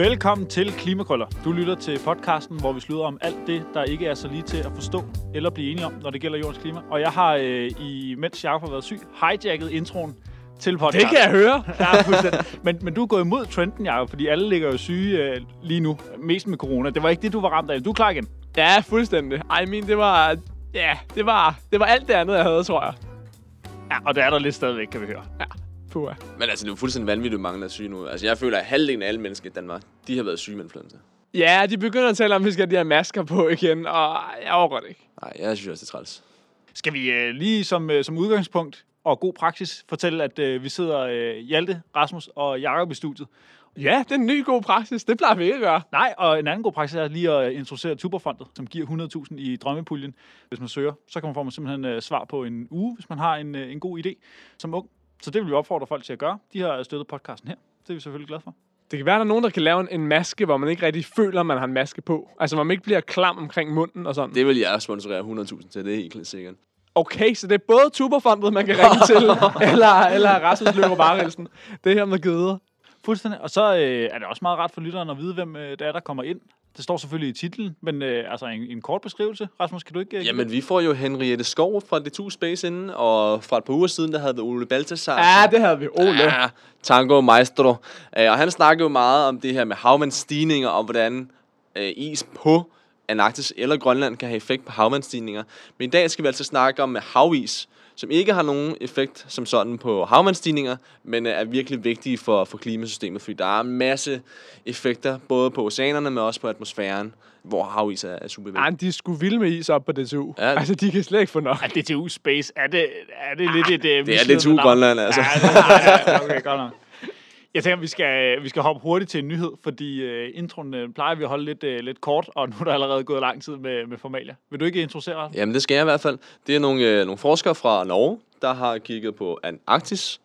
Velkommen til Klimakrøller. Du lytter til podcasten, hvor vi slutter om alt det, der ikke er så lige til at forstå eller blive enige om, når det gælder jordens klima. Og jeg har, øh, i, mens Jacob har været syg, hijacket introen til podcasten. Det kan jeg høre. Ja, men, men du er gået imod trenden, Jacob, fordi alle ligger jo syge øh, lige nu. Mest med corona. Det var ikke det, du var ramt af. Du er klar igen. Ja, fuldstændig. Ej, min, det var... Ja, det var, det var alt det andet, jeg havde, tror jeg. Ja, og det er der lidt stadigvæk, kan vi høre. Ja, puha. Men altså, det er jo fuldstændig vanvittigt, at mange er syge nu. Altså, jeg føler, at halvdelen af alle mennesker i Danmark, de har været syge med influenza. Ja, de begynder at tale om, at vi skal have de her masker på igen, og jeg overgår det ikke. Nej, jeg synes også, det er træls. Skal vi øh, lige som, øh, som udgangspunkt og god praksis fortælle, at øh, vi sidder øh, Hjalte, Rasmus og Jacob i studiet. Ja, det er en ny god praksis. Det plejer vi ikke at gøre. Nej, og en anden god praksis er lige at introducere Tuberfondet, som giver 100.000 i drømmepuljen. Hvis man søger, så kan man få simpelthen øh, svar på en uge, hvis man har en, øh, en god idé som ung. Så det vil vi opfordre folk til at gøre. De har støttet podcasten her. Det er vi selvfølgelig glade for. Det kan være, at der er nogen, der kan lave en, en maske, hvor man ikke rigtig føler, at man har en maske på. Altså, hvor man ikke bliver klam omkring munden og sådan. Det vil jeg sponsorere 100.000 til, det er helt sikkert. Okay, så det er både Tuberfondet, man kan ringe til, eller, eller Rasmus Løber Barelsen. Det her med gøder. Fuldstændig. Og så øh, er det også meget rart for lytteren at vide, hvem øh, det er, der kommer ind. Det står selvfølgelig i titlen, men øh, altså en, en kort beskrivelse. Rasmus, kan du ikke... Øh, give Jamen, vi får jo Henriette Skov fra The Two Space inden, og fra et par uger siden, der havde vi Ole Baltasar. Ja, det havde vi. Ole. Ja, tango maestro. Øh, og han snakker jo meget om det her med havvandsstigninger, og hvordan øh, is på Antarktis eller Grønland kan have effekt på havvandsstigninger. Men i dag skal vi altså snakke om havis, som ikke har nogen effekt som sådan på havvandsstigninger, men øh, er virkelig vigtige for, for klimasystemet, fordi der er en masse effekter, både på oceanerne, men også på atmosfæren, hvor havis er, er super vigtigt. Ej, de er sgu vilde med is op på DTU. Ja. Altså, de kan slet ikke få nok. Er DTU Space, er det, er det lidt et... Øh, Det er navn? Grønland, altså. Ja, det, ja, ja, okay, godt nok. Jeg tænker, vi skal, øh, vi skal hoppe hurtigt til en nyhed, fordi øh, introen øh, plejer vi at holde lidt, øh, lidt kort, og nu er der allerede gået lang tid med, med formalia. Vil du ikke introducere Rasmus? Jamen, det skal jeg i hvert fald. Det er nogle, øh, nogle forskere fra Norge, der har kigget på Antarktis.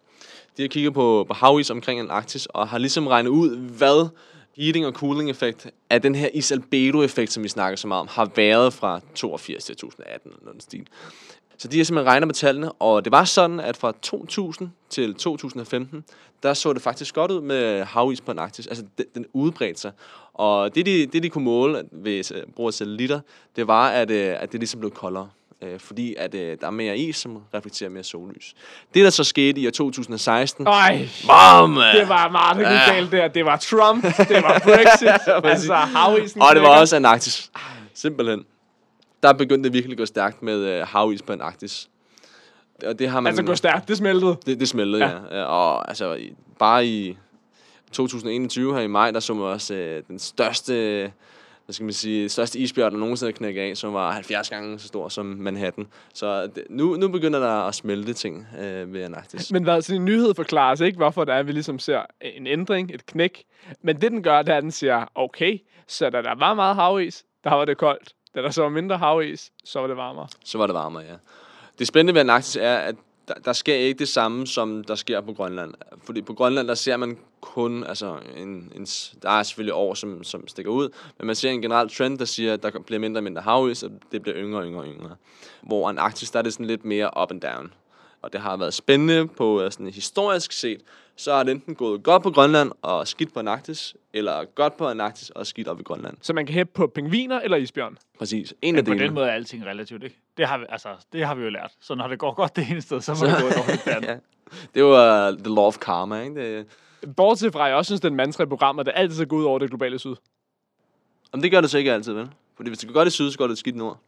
De har kigget på, på havis omkring Antarktis, og har ligesom regnet ud, hvad heating og cooling effekt af den her isalbedo-effekt, som vi snakker så meget om, har været fra 82 til 2018 eller noget stil. Så de har simpelthen regnet med tallene, og det var sådan, at fra 2000 til 2015, der så det faktisk godt ud med havis på Antarktis. Altså, den, den udbredte sig. Og det, de, det, de kunne måle ved øh, brug af satellitter, det var, at, øh, at det ligesom blev koldere. Øh, fordi at øh, der er mere is, som reflekterer mere sollys. Det, der så skete i år 2016... Ej, Bam! det var meget det gik galt der. Det var Trump, det var Brexit, altså havisen. Og det var også Antarktis. Simpelthen. Der begyndte det virkelig at gå stærkt med øh, havis på Antarktis. Og det har man... Altså, gå stærkt. Det smeltede. Det, det smeltede, ja. ja. Og altså, i- bare i 2021 her i maj, der så man også øh, den største, hvad skal man sige, største isbjørn, der nogensinde knækket af, som var 70 gange så stor som Manhattan. Så det, nu, nu begynder der at smelte ting øh, ved Antarktis. Men hvad, sådan en nyhed forklarer os ikke, hvorfor det er, at vi ligesom ser en ændring, et knæk. Men det, den gør, det er, at den siger, okay, så da der var meget havis, der var det koldt. Da der så var mindre havis, så var det varmere. Så var det varmere, ja. Det spændende ved Antarktis er, at der, der sker ikke det samme, som der sker på Grønland. Fordi på Grønland, der ser man kun, altså, en, en, der er selvfølgelig år, som, som stikker ud, men man ser en generel trend, der siger, at der bliver mindre og mindre havis, og det bliver yngre og yngre og yngre. Hvor Antarktis, der er det sådan lidt mere up and down. Og det har været spændende på øh, sådan historisk set, så er det enten gået godt på Grønland og skidt på Antarktis, eller godt på Antarktis og skidt op i Grønland. Så man kan hæppe på pingviner eller isbjørn. Præcis. En Men af på den måde er alting relativt, ikke? Det har vi, altså, det har vi jo lært. Så når det går godt det ene sted, så må det gå dårligt det andet. Ja. Det var uh, the law of karma, ikke? Det, Bortset fra, at jeg også synes, det er en mantra i programmet, der altid så går ud over det globale syd. Om det gør det så ikke altid, vel? Fordi hvis det går godt i syd, så går det skidt nord.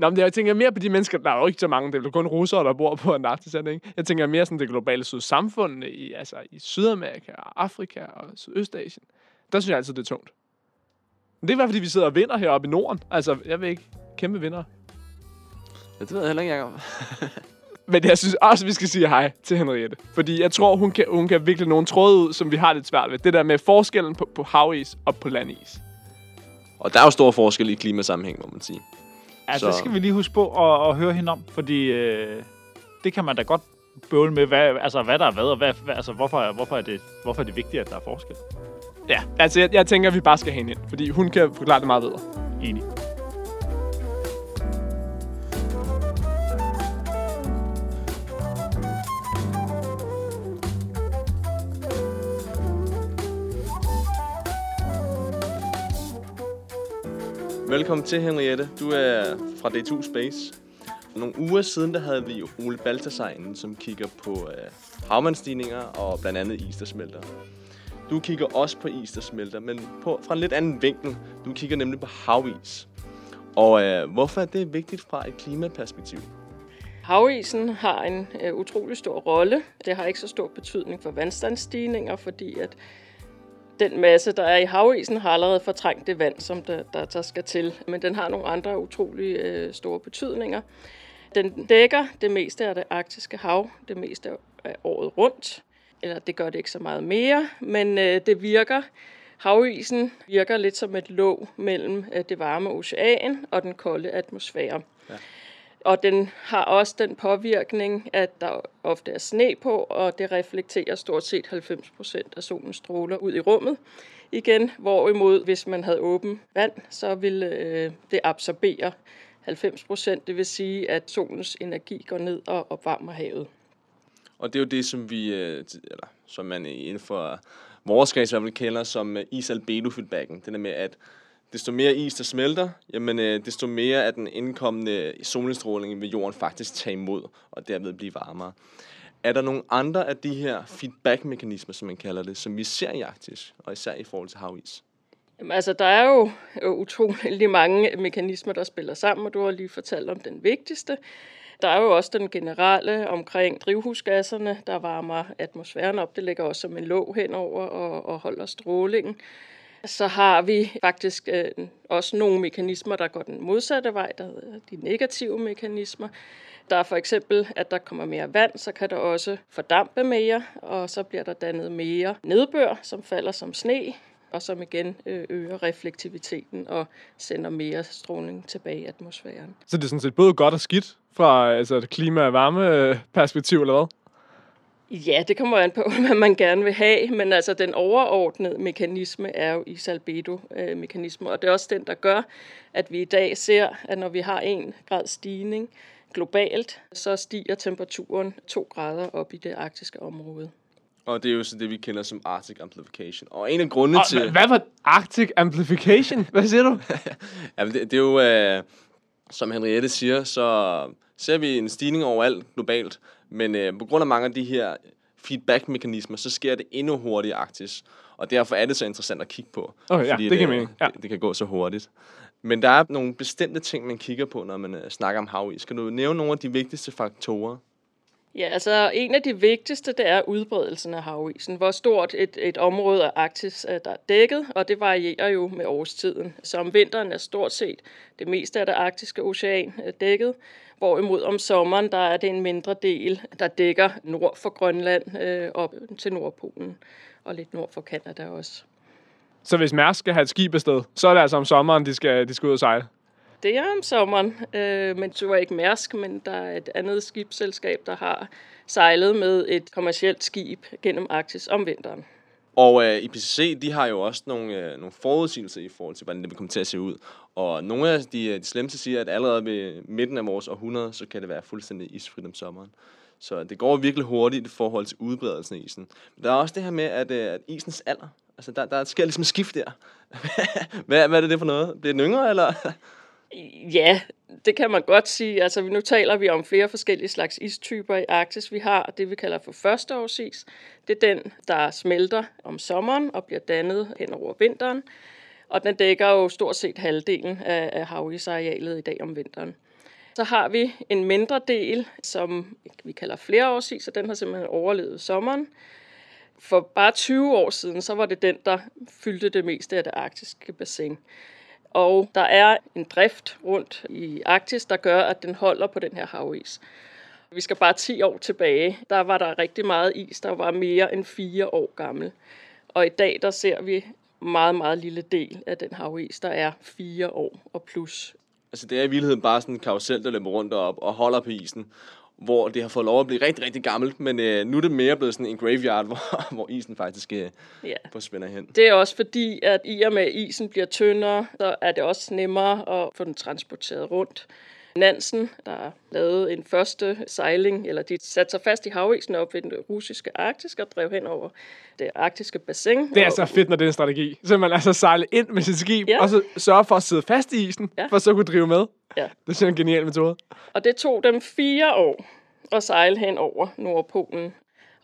Nå, men jeg tænker mere på de mennesker, der er jo ikke så mange, det er kun russere, der bor på Antarktis, ikke? Jeg tænker mere sådan det globale syd samfundene i, altså, i Sydamerika og Afrika og Sydøstasien. Der synes jeg altid, det er tungt. Men det er i hvert fald, fordi vi sidder og vinder heroppe i Norden. Altså, jeg ved ikke, kæmpe vinder. Ja, det ved jeg heller ikke, Jacob. Men jeg synes også, vi skal sige hej til Henriette. Fordi jeg tror, hun kan, hun kan vikle nogle tråde ud, som vi har lidt svært ved. Det der med forskellen på, på havis og på landis. Og der er jo stor forskel i klimasammenhæng, må man sige. Altså, Så- det skal vi lige huske på at, at høre hende om, fordi øh, det kan man da godt bøvle med, hvad, altså, hvad der er hvad, og hvad, hvad, altså, hvorfor, hvorfor, er det, hvorfor er det vigtigt, at der er forskel. Ja, altså jeg, jeg tænker, at vi bare skal have hende ind. Fordi hun kan forklare det meget bedre. Enig. Velkommen til, Henriette. Du er fra D2 Space. For nogle uger siden, der havde vi Ole Baltasar som kigger på øh, havmandstigninger og blandt andet is, der smelter. Du kigger også på is, der smelter, men på, fra en lidt anden vinkel. Du kigger nemlig på havis. Og øh, hvorfor er det vigtigt fra et klimaperspektiv? Havisen har en øh, utrolig stor rolle. Det har ikke så stor betydning for vandstandsstigninger, fordi at den masse, der er i havisen, har allerede fortrængt det vand, som der, der, der skal til. Men den har nogle andre utrolig øh, store betydninger. Den dækker det meste af det arktiske hav, det meste af året rundt. Eller det gør det ikke så meget mere, men øh, det virker. Havisen virker lidt som et låg mellem øh, det varme ocean og den kolde atmosfære. Ja. Og den har også den påvirkning, at der ofte er sne på, og det reflekterer stort set 90 procent af solens stråler ud i rummet. Igen, hvorimod hvis man havde åben vand, så ville øh, det absorbere 90 procent. Det vil sige, at solens energi går ned og opvarmer havet. Og det er jo det, som vi, øh, eller som man inden for vores kreds vil kalder som øh, isalbedo-feedbacken. Det der med, at desto mere is, der smelter, jamen, øh, desto mere af den indkommende solindstråling vil jorden faktisk tage imod, og derved blive varmere. Er der nogle andre af de her feedback-mekanismer, som man kalder det, som vi ser i Arktis, og især i forhold til havis? Jamen, altså, der er jo utrolig mange mekanismer, der spiller sammen, og du har lige fortalt om den vigtigste. Der er jo også den generelle omkring drivhusgasserne, der varmer atmosfæren op. Det ligger også som en låg henover og, og holder strålingen. Så har vi faktisk øh, også nogle mekanismer, der går den modsatte vej, der hedder de negative mekanismer. Der er for eksempel, at der kommer mere vand, så kan der også fordampe mere, og så bliver der dannet mere nedbør, som falder som sne, og som igen øh, øger reflektiviteten og sender mere stråling tilbage i atmosfæren. Så det er sådan set både godt og skidt fra altså, et klima- og varmeperspektiv, eller hvad? Ja, det kommer an på, hvad man gerne vil have, men altså den overordnede mekanisme er jo isalbedo-mekanisme, og det er også den, der gør, at vi i dag ser, at når vi har en grad stigning globalt, så stiger temperaturen to grader op i det arktiske område. Og det er jo så det, vi kender som Arctic Amplification. Og en af grundene Og, til... Hvad var Arctic Amplification? Hvad siger du? Jamen, det, det er jo, øh, som Henriette siger, så ser vi en stigning overalt globalt. Men øh, på grund af mange af de her feedback-mekanismer, så sker det endnu hurtigere i Arktis. Og derfor er det så interessant at kigge på. Okay, ja, det giver mening. Ja. Det, det kan gå så hurtigt. Men der er nogle bestemte ting, man kigger på, når man øh, snakker om havis. Kan du nævne nogle af de vigtigste faktorer? Ja, altså en af de vigtigste, det er udbredelsen af havisen. Hvor stort et, et område af Arktis er der er dækket, og det varierer jo med årstiden. Så om vinteren er stort set det meste af det arktiske ocean øh, dækket, hvorimod om sommeren, der er det en mindre del, der dækker nord for Grønland øh, op til Nordpolen, og lidt nord for Kanada også. Så hvis Mærsk skal have et skib afsted, så er det altså om sommeren, de skal, de skal ud og sejle? Det er om sommeren, øh, men det var ikke Mærsk, men der er et andet skibsselskab, der har sejlet med et kommercielt skib gennem Arktis om vinteren. Og øh, IPCC, de har jo også nogle, øh, nogle forudsigelser i forhold til, hvordan det vil komme til at se ud. Og nogle af de, øh, de slemmeste siger, at allerede ved midten af vores århundrede, så kan det være fuldstændig isfrit om sommeren. Så det går virkelig hurtigt i forhold til udbredelsen af isen. Men der er også det her med, at, øh, at isens alder, altså der, der sker ligesom et skift der. hvad, hvad er det, det for noget? Bliver den yngre, eller? Ja, det kan man godt sige. Altså, nu taler vi om flere forskellige slags istyper i Arktis. Vi har det, vi kalder for førsteårsis. Det er den, der smelter om sommeren og bliver dannet hen over vinteren. Og den dækker jo stort set halvdelen af, havisarealet i dag om vinteren. Så har vi en mindre del, som vi kalder flereårsis, og den har simpelthen overlevet sommeren. For bare 20 år siden, så var det den, der fyldte det meste af det arktiske bassin. Og der er en drift rundt i Arktis, der gør, at den holder på den her havis. Vi skal bare 10 år tilbage. Der var der rigtig meget is, der var mere end 4 år gammel. Og i dag, der ser vi meget, meget lille del af den havis, der er 4 år og plus. Altså det er i virkeligheden bare sådan en karusel, der løber rundt op og holder på isen hvor det har fået lov at blive rigtig, rigtig gammelt, men øh, nu er det mere blevet sådan en graveyard, hvor, hvor isen faktisk øh, Ja. forsvinder hen. Det er også fordi, at i og med at isen bliver tyndere, så er det også nemmere at få den transporteret rundt. Nansen, der lavede en første sejling, eller de satte sig fast i havisen op ved den russiske arktis og drev hen over det arktiske bassin. Det er og, så fedt, når det er en strategi. Så man altså sejle ind med sit skib, Ja. og så sørge for at sidde fast i isen, Ja. for så at kunne drive med. Ja. Det er en genial metode. Og det tog dem fire år at sejle hen over Nordpolen.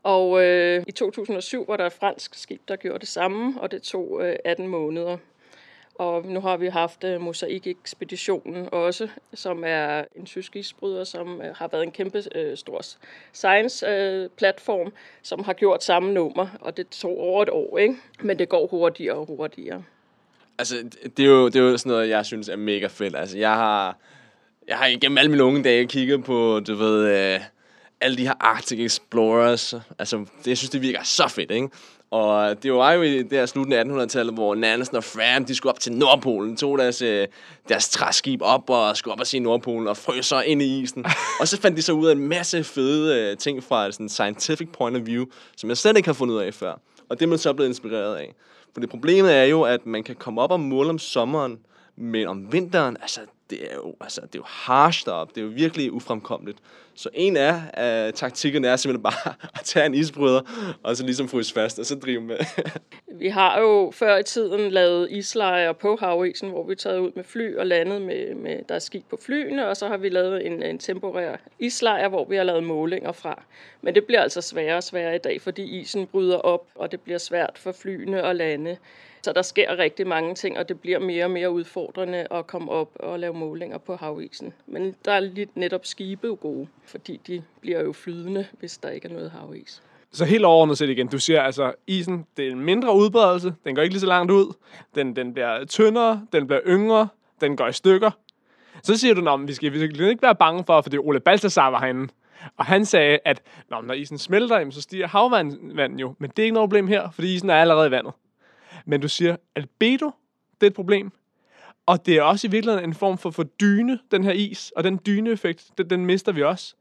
Og øh, i 2007 var der et fransk skib, der gjorde det samme, og det tog øh, 18 måneder. Og nu har vi haft øh, Mosaik-ekspeditionen også, som er en tysk isbryder, som øh, har været en kæmpe øh, stor science-platform, øh, som har gjort samme nummer, og det tog over et år, ikke? Men det går hurtigere og hurtigere. Altså, det er, jo, det er jo sådan noget, jeg synes er mega fedt. Altså, jeg har, jeg har igennem alle mine unge dage kigget på, du ved, øh, alle de her Arctic Explorers. Altså, det, jeg synes, det virker så fedt, ikke? Og det var jo i det her slutningen af 1800-tallet, hvor Nansen og Fram, de skulle op til Nordpolen, tog deres, øh, deres træskib op og skulle op og se Nordpolen og frøs så ind i isen. og så fandt de så ud af en masse fede øh, ting fra sådan scientific point of view, som jeg slet ikke har fundet ud af før. Og det er man så blevet inspireret af. For det problemet er jo, at man kan komme op og måle om sommeren, men om vinteren, altså, det er jo, altså, det er jo harsh deroppe. Det er jo virkelig ufremkommeligt. Så en af uh, taktikkerne er simpelthen bare at tage en isbryder, og så ligesom fryse fast, og så drive med. Vi har jo før i tiden lavet islejre på havisen, hvor vi er taget ud med fly og landet med, med der er skib på flyene, og så har vi lavet en, en temporær islejr, hvor vi har lavet målinger fra. Men det bliver altså sværere og sværere i dag, fordi isen bryder op, og det bliver svært for flyene at lande. Så der sker rigtig mange ting, og det bliver mere og mere udfordrende at komme op og lave målinger på havisen. Men der er lidt netop skibe jo gode, fordi de bliver jo flydende, hvis der ikke er noget havis. Så helt overordnet set igen, du siger altså, isen, det er en mindre udbredelse, den går ikke lige så langt ud, den, den bliver tyndere, den bliver yngre, den går i stykker. Så siger du, at vi skal, vi skal ikke være bange for, fordi Ole Balthasar var herinde, og han sagde, at Nå, når isen smelter, så stiger havvandet jo, men det er ikke noget problem her, fordi isen er allerede i vandet. Men du siger, albedo, det er et problem. Og det er også i virkeligheden en form for, for dyne, den her is, og den dyneeffekt, den, den mister vi også.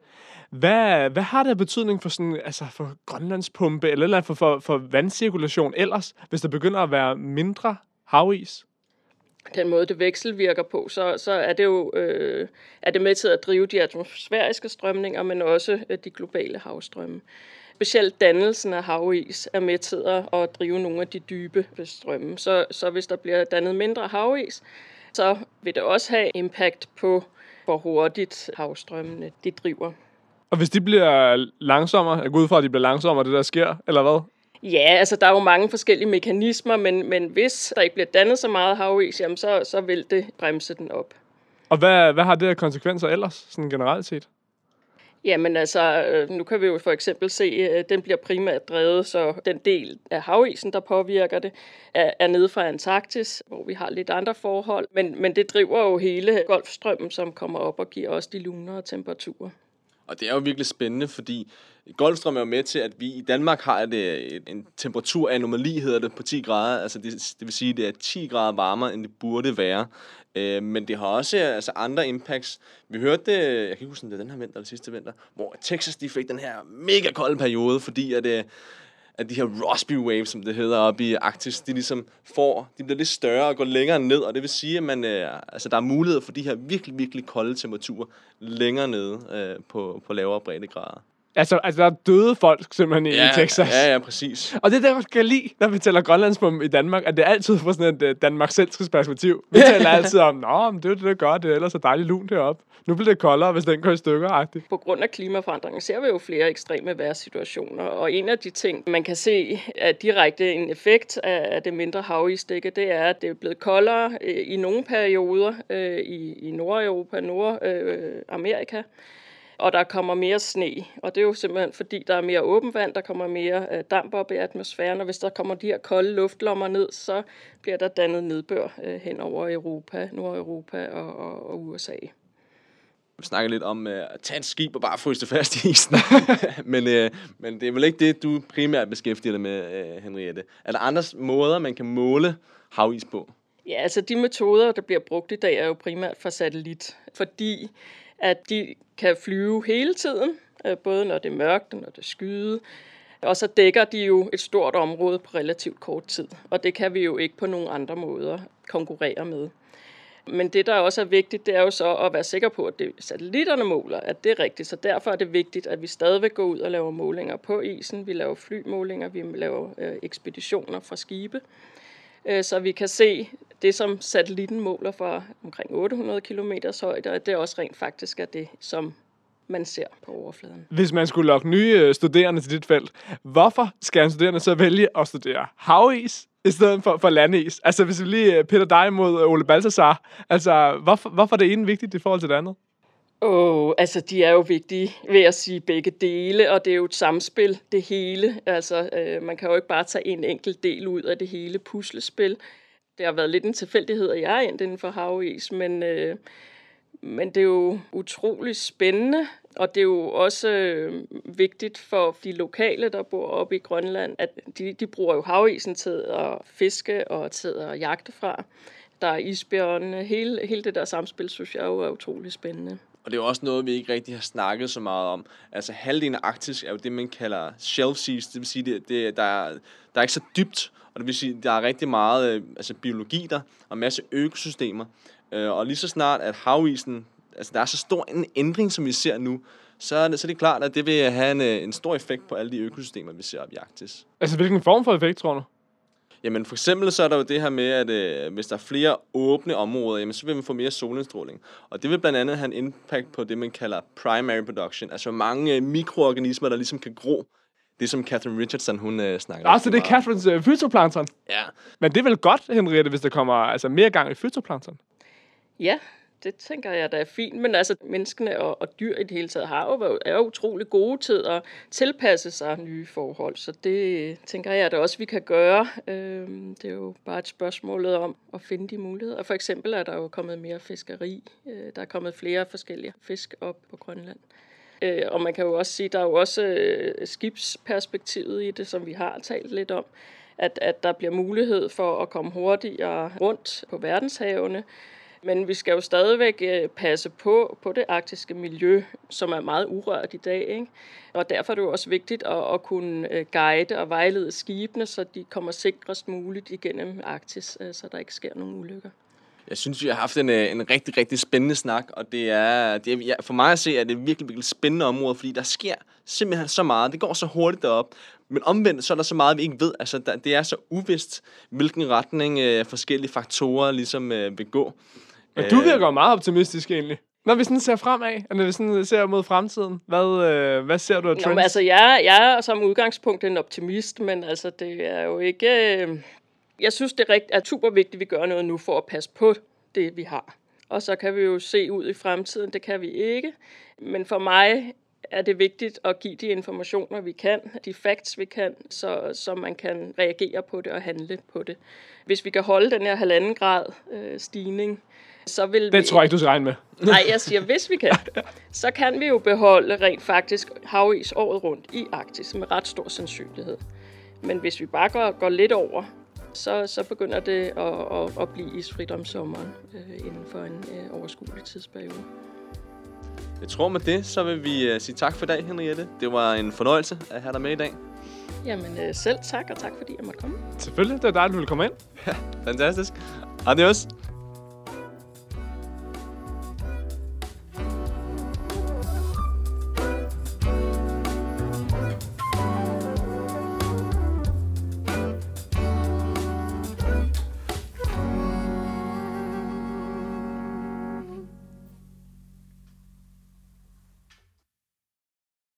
Hvad, hvad har det af betydning for, sådan, altså for grønlandspumpe, eller, eller for, for, for vandcirkulation ellers, hvis der begynder at være mindre havis? den måde, det vekselvirker på, så, så er det jo øh, er det med til at drive de atmosfæriske strømninger, men også øh, de globale havstrømme. Specielt dannelsen af havis er med til at, drive nogle af de dybe strømme. Så, så hvis der bliver dannet mindre havis, så vil det også have impact på, hvor hurtigt havstrømmene de driver. Og hvis de bliver langsommere, jeg går ud fra, at de bliver langsommere, det der sker, eller hvad? Ja, altså der er jo mange forskellige mekanismer, men, men hvis der ikke bliver dannet så meget havis, jamen så, så vil det bremse den op. Og hvad, hvad har det af konsekvenser ellers, sådan generelt set? Jamen altså, øh, nu kan vi jo for eksempel se, at den bliver primært drevet, så den del af havisen, der påvirker det, er, er nede fra Antarktis, hvor vi har lidt andre forhold. Men, men det driver jo hele Golfstrømmen, som kommer op og giver os de lunere temperaturer. Og det er jo virkelig spændende, fordi Golfstrøm er jo med til, at vi i Danmark har et, øh, et, en temperaturanomali, hedder det, på 10 grader. Altså det, det vil sige, at det er 10 grader varmere, end det burde være. Øh, men det har også øh, altså, andre impacts. Vi hørte det, jeg kan ikke huske, om det er den her vinter eller sidste vinter, hvor Texas de fik den her mega kolde periode, fordi at, øh, at de her Rossby Waves, som det hedder oppe i Arktis, de ligesom får, de bliver lidt større og går længere ned, og det vil sige, at man, øh, altså, der er mulighed for de her virkelig, virkelig kolde temperaturer længere nede øh, på, på lavere breddegrader. Altså, altså der er døde folk simpelthen i, i Texas. Ja, ja, præcis. Og det er det, godt kan lide, når vi taler grønlandspumpe i Danmark, at det er altid fra sådan et uh, Danmark-centrisk perspektiv. Vi taler altid om, nå, men det er det, der gør, det er ellers så dejligt lunt heroppe. Nu bliver det koldere, hvis den går i stykker -agtigt. På grund af klimaforandringen ser vi jo flere ekstreme vejrsituationer, og en af de ting, man kan se er direkte en effekt af det mindre havisstikke, det er, at det er blevet koldere øh, i nogle perioder øh, i, i Nordeuropa, Nordamerika, og der kommer mere sne. Og det er jo simpelthen fordi, der er mere åben vand, der kommer mere øh, damp op i atmosfæren, og hvis der kommer de her kolde luftlommer ned, så bliver der dannet nedbør øh, hen over Europa, Nordeuropa og, og, og USA. Vi snakker lidt om uh, at tage et skib og bare fryse fast i isen. men, uh, men det er vel ikke det, du primært beskæftiger dig med, uh, Henriette. Er der andre måder, man kan måle havis på? Ja, altså de metoder, der bliver brugt i dag, er jo primært for satellit, fordi at de kan flyve hele tiden, øh, både når det er mørkt og når det er skyde. Og så dækker de jo et stort område på relativt kort tid, og det kan vi jo ikke på nogen andre måder konkurrere med. Men det, der også er vigtigt, det er jo så at være sikker på, at det satellitterne måler, at det er rigtigt. Så derfor er det vigtigt, at vi stadigvæk går ud og laver målinger på isen. Vi laver flymålinger, vi laver øh, ekspeditioner fra skibe. Øh, så vi kan se det, som satellitten måler for omkring 800 km højde, og det er også rent faktisk er det, som man ser på overfladen. Hvis man skulle lokke nye øh, studerende til dit felt, hvorfor skal en studerende så vælge at studere havis i stedet for, for landis? Altså, hvis vi lige øh, piller dig mod øh, Ole Balthasar, altså, hvorfor, hvorfor er det ene vigtigt i forhold til det andet? Åh, oh, altså de er jo vigtige ved at sige begge dele, og det er jo et samspil, det hele. Altså, øh, man kan jo ikke bare tage en enkelt del ud af det hele puslespil. Det har været lidt en tilfældighed, at jeg er endt inden for havis, men, øh, men det er jo utrolig spændende, og det er jo også øh, vigtigt for de lokale, der bor oppe i Grønland, at de, de bruger jo havisen til at fiske og til at jagte fra. Der er isbjørnene. Hele, hele det der samspil, synes jeg jo er utrolig spændende. Og det er jo også noget, vi ikke rigtig har snakket så meget om. Altså halvdelen af Arktis er jo det, man kalder shelf seas. Det vil sige, det, det, der, er, der er ikke så dybt, og det vil sige, der er rigtig meget øh, altså biologi der, og en masse økosystemer. Øh, og lige så snart, at havisen, altså der er så stor en ændring, som vi ser nu, så er det, så er det klart, at det vil have en, øh, en stor effekt på alle de økosystemer, vi ser op i Arktis. Altså, hvilken form for effekt, tror du? Jamen for eksempel så er der jo det her med, at øh, hvis der er flere åbne områder, jamen, så vil man få mere solindstråling. Og det vil blandt andet have en impact på det, man kalder primary production. Altså hvor mange øh, mikroorganismer, der ligesom kan gro. Det som Catherine Richardson, hun øh, snakker Ah, så det er Catherines øh, fytoplankton. Ja, Men det er vel godt, Henriette, hvis der kommer altså, mere gang i fytoplankton? Ja, det tænker jeg, der er fint. Men altså, menneskene og, og dyr i det hele taget har jo, været- er jo utrolig gode til at tilpasse sig nye forhold. Så det tænker jeg der også, vi kan gøre. Øhm, det er jo bare et spørgsmål om at finde de muligheder. For eksempel er der jo kommet mere fiskeri. Øh, der er kommet flere forskellige fisk op på Grønland. Øh, og man kan jo også sige, der er jo også øh, skibsperspektivet i det, som vi har talt lidt om, at, at der bliver mulighed for at komme hurtigere rundt på verdenshavene. Men vi skal jo stadigvæk øh, passe på, på det arktiske miljø, som er meget urørt i dag. Ikke? Og derfor er det jo også vigtigt at, at kunne øh, guide og vejlede skibene, så de kommer sikrest muligt igennem Arktis, øh, så der ikke sker nogen ulykker. jeg synes, vi har haft en, en rigtig, rigtig spændende snak, og det er, det er ja, for mig at se, at det er et virkelig, virkelig spændende område, fordi der sker simpelthen så meget. Det går så hurtigt derop. Men omvendt, så er der så meget, vi ikke ved. Altså, der, det er så uvist, hvilken retning øh, forskellige faktorer ligesom øh, vil gå. Men du virker jo meget optimistisk egentlig. Når vi sådan ser fremad, og når vi sådan ser mod fremtiden, hvad, øh, hvad ser du af Nå, trends? men altså, jeg, jeg er som udgangspunkt en optimist, men altså, det er jo ikke... Øh, jeg synes, det er, rigt, er super vigtigt, at vi gør noget nu for at passe på det, vi har. Og så kan vi jo se ud i fremtiden, det kan vi ikke. Men for mig er det vigtigt at give de informationer, vi kan, de facts, vi kan, så, så man kan reagere på det og handle på det. Hvis vi kan holde den her halvanden grad øh, stigning, så vil vi... det tror jeg ikke, du skal regne med. Nej, jeg siger, hvis vi kan, så kan vi jo beholde rent faktisk havis året rundt i Arktis med ret stor sandsynlighed. Men hvis vi bare går, går lidt over, så, så begynder det at, at, at blive isfrit om sommeren øh, inden for en øh, overskuelig tidsperiode. Jeg tror med det, så vil vi øh, sige tak for i dag, Henriette. Det var en fornøjelse at have dig med i dag. Jamen øh, selv tak, og tak fordi jeg måtte komme. Selvfølgelig, det er dig, du vil komme ind. Fantastisk. Adios.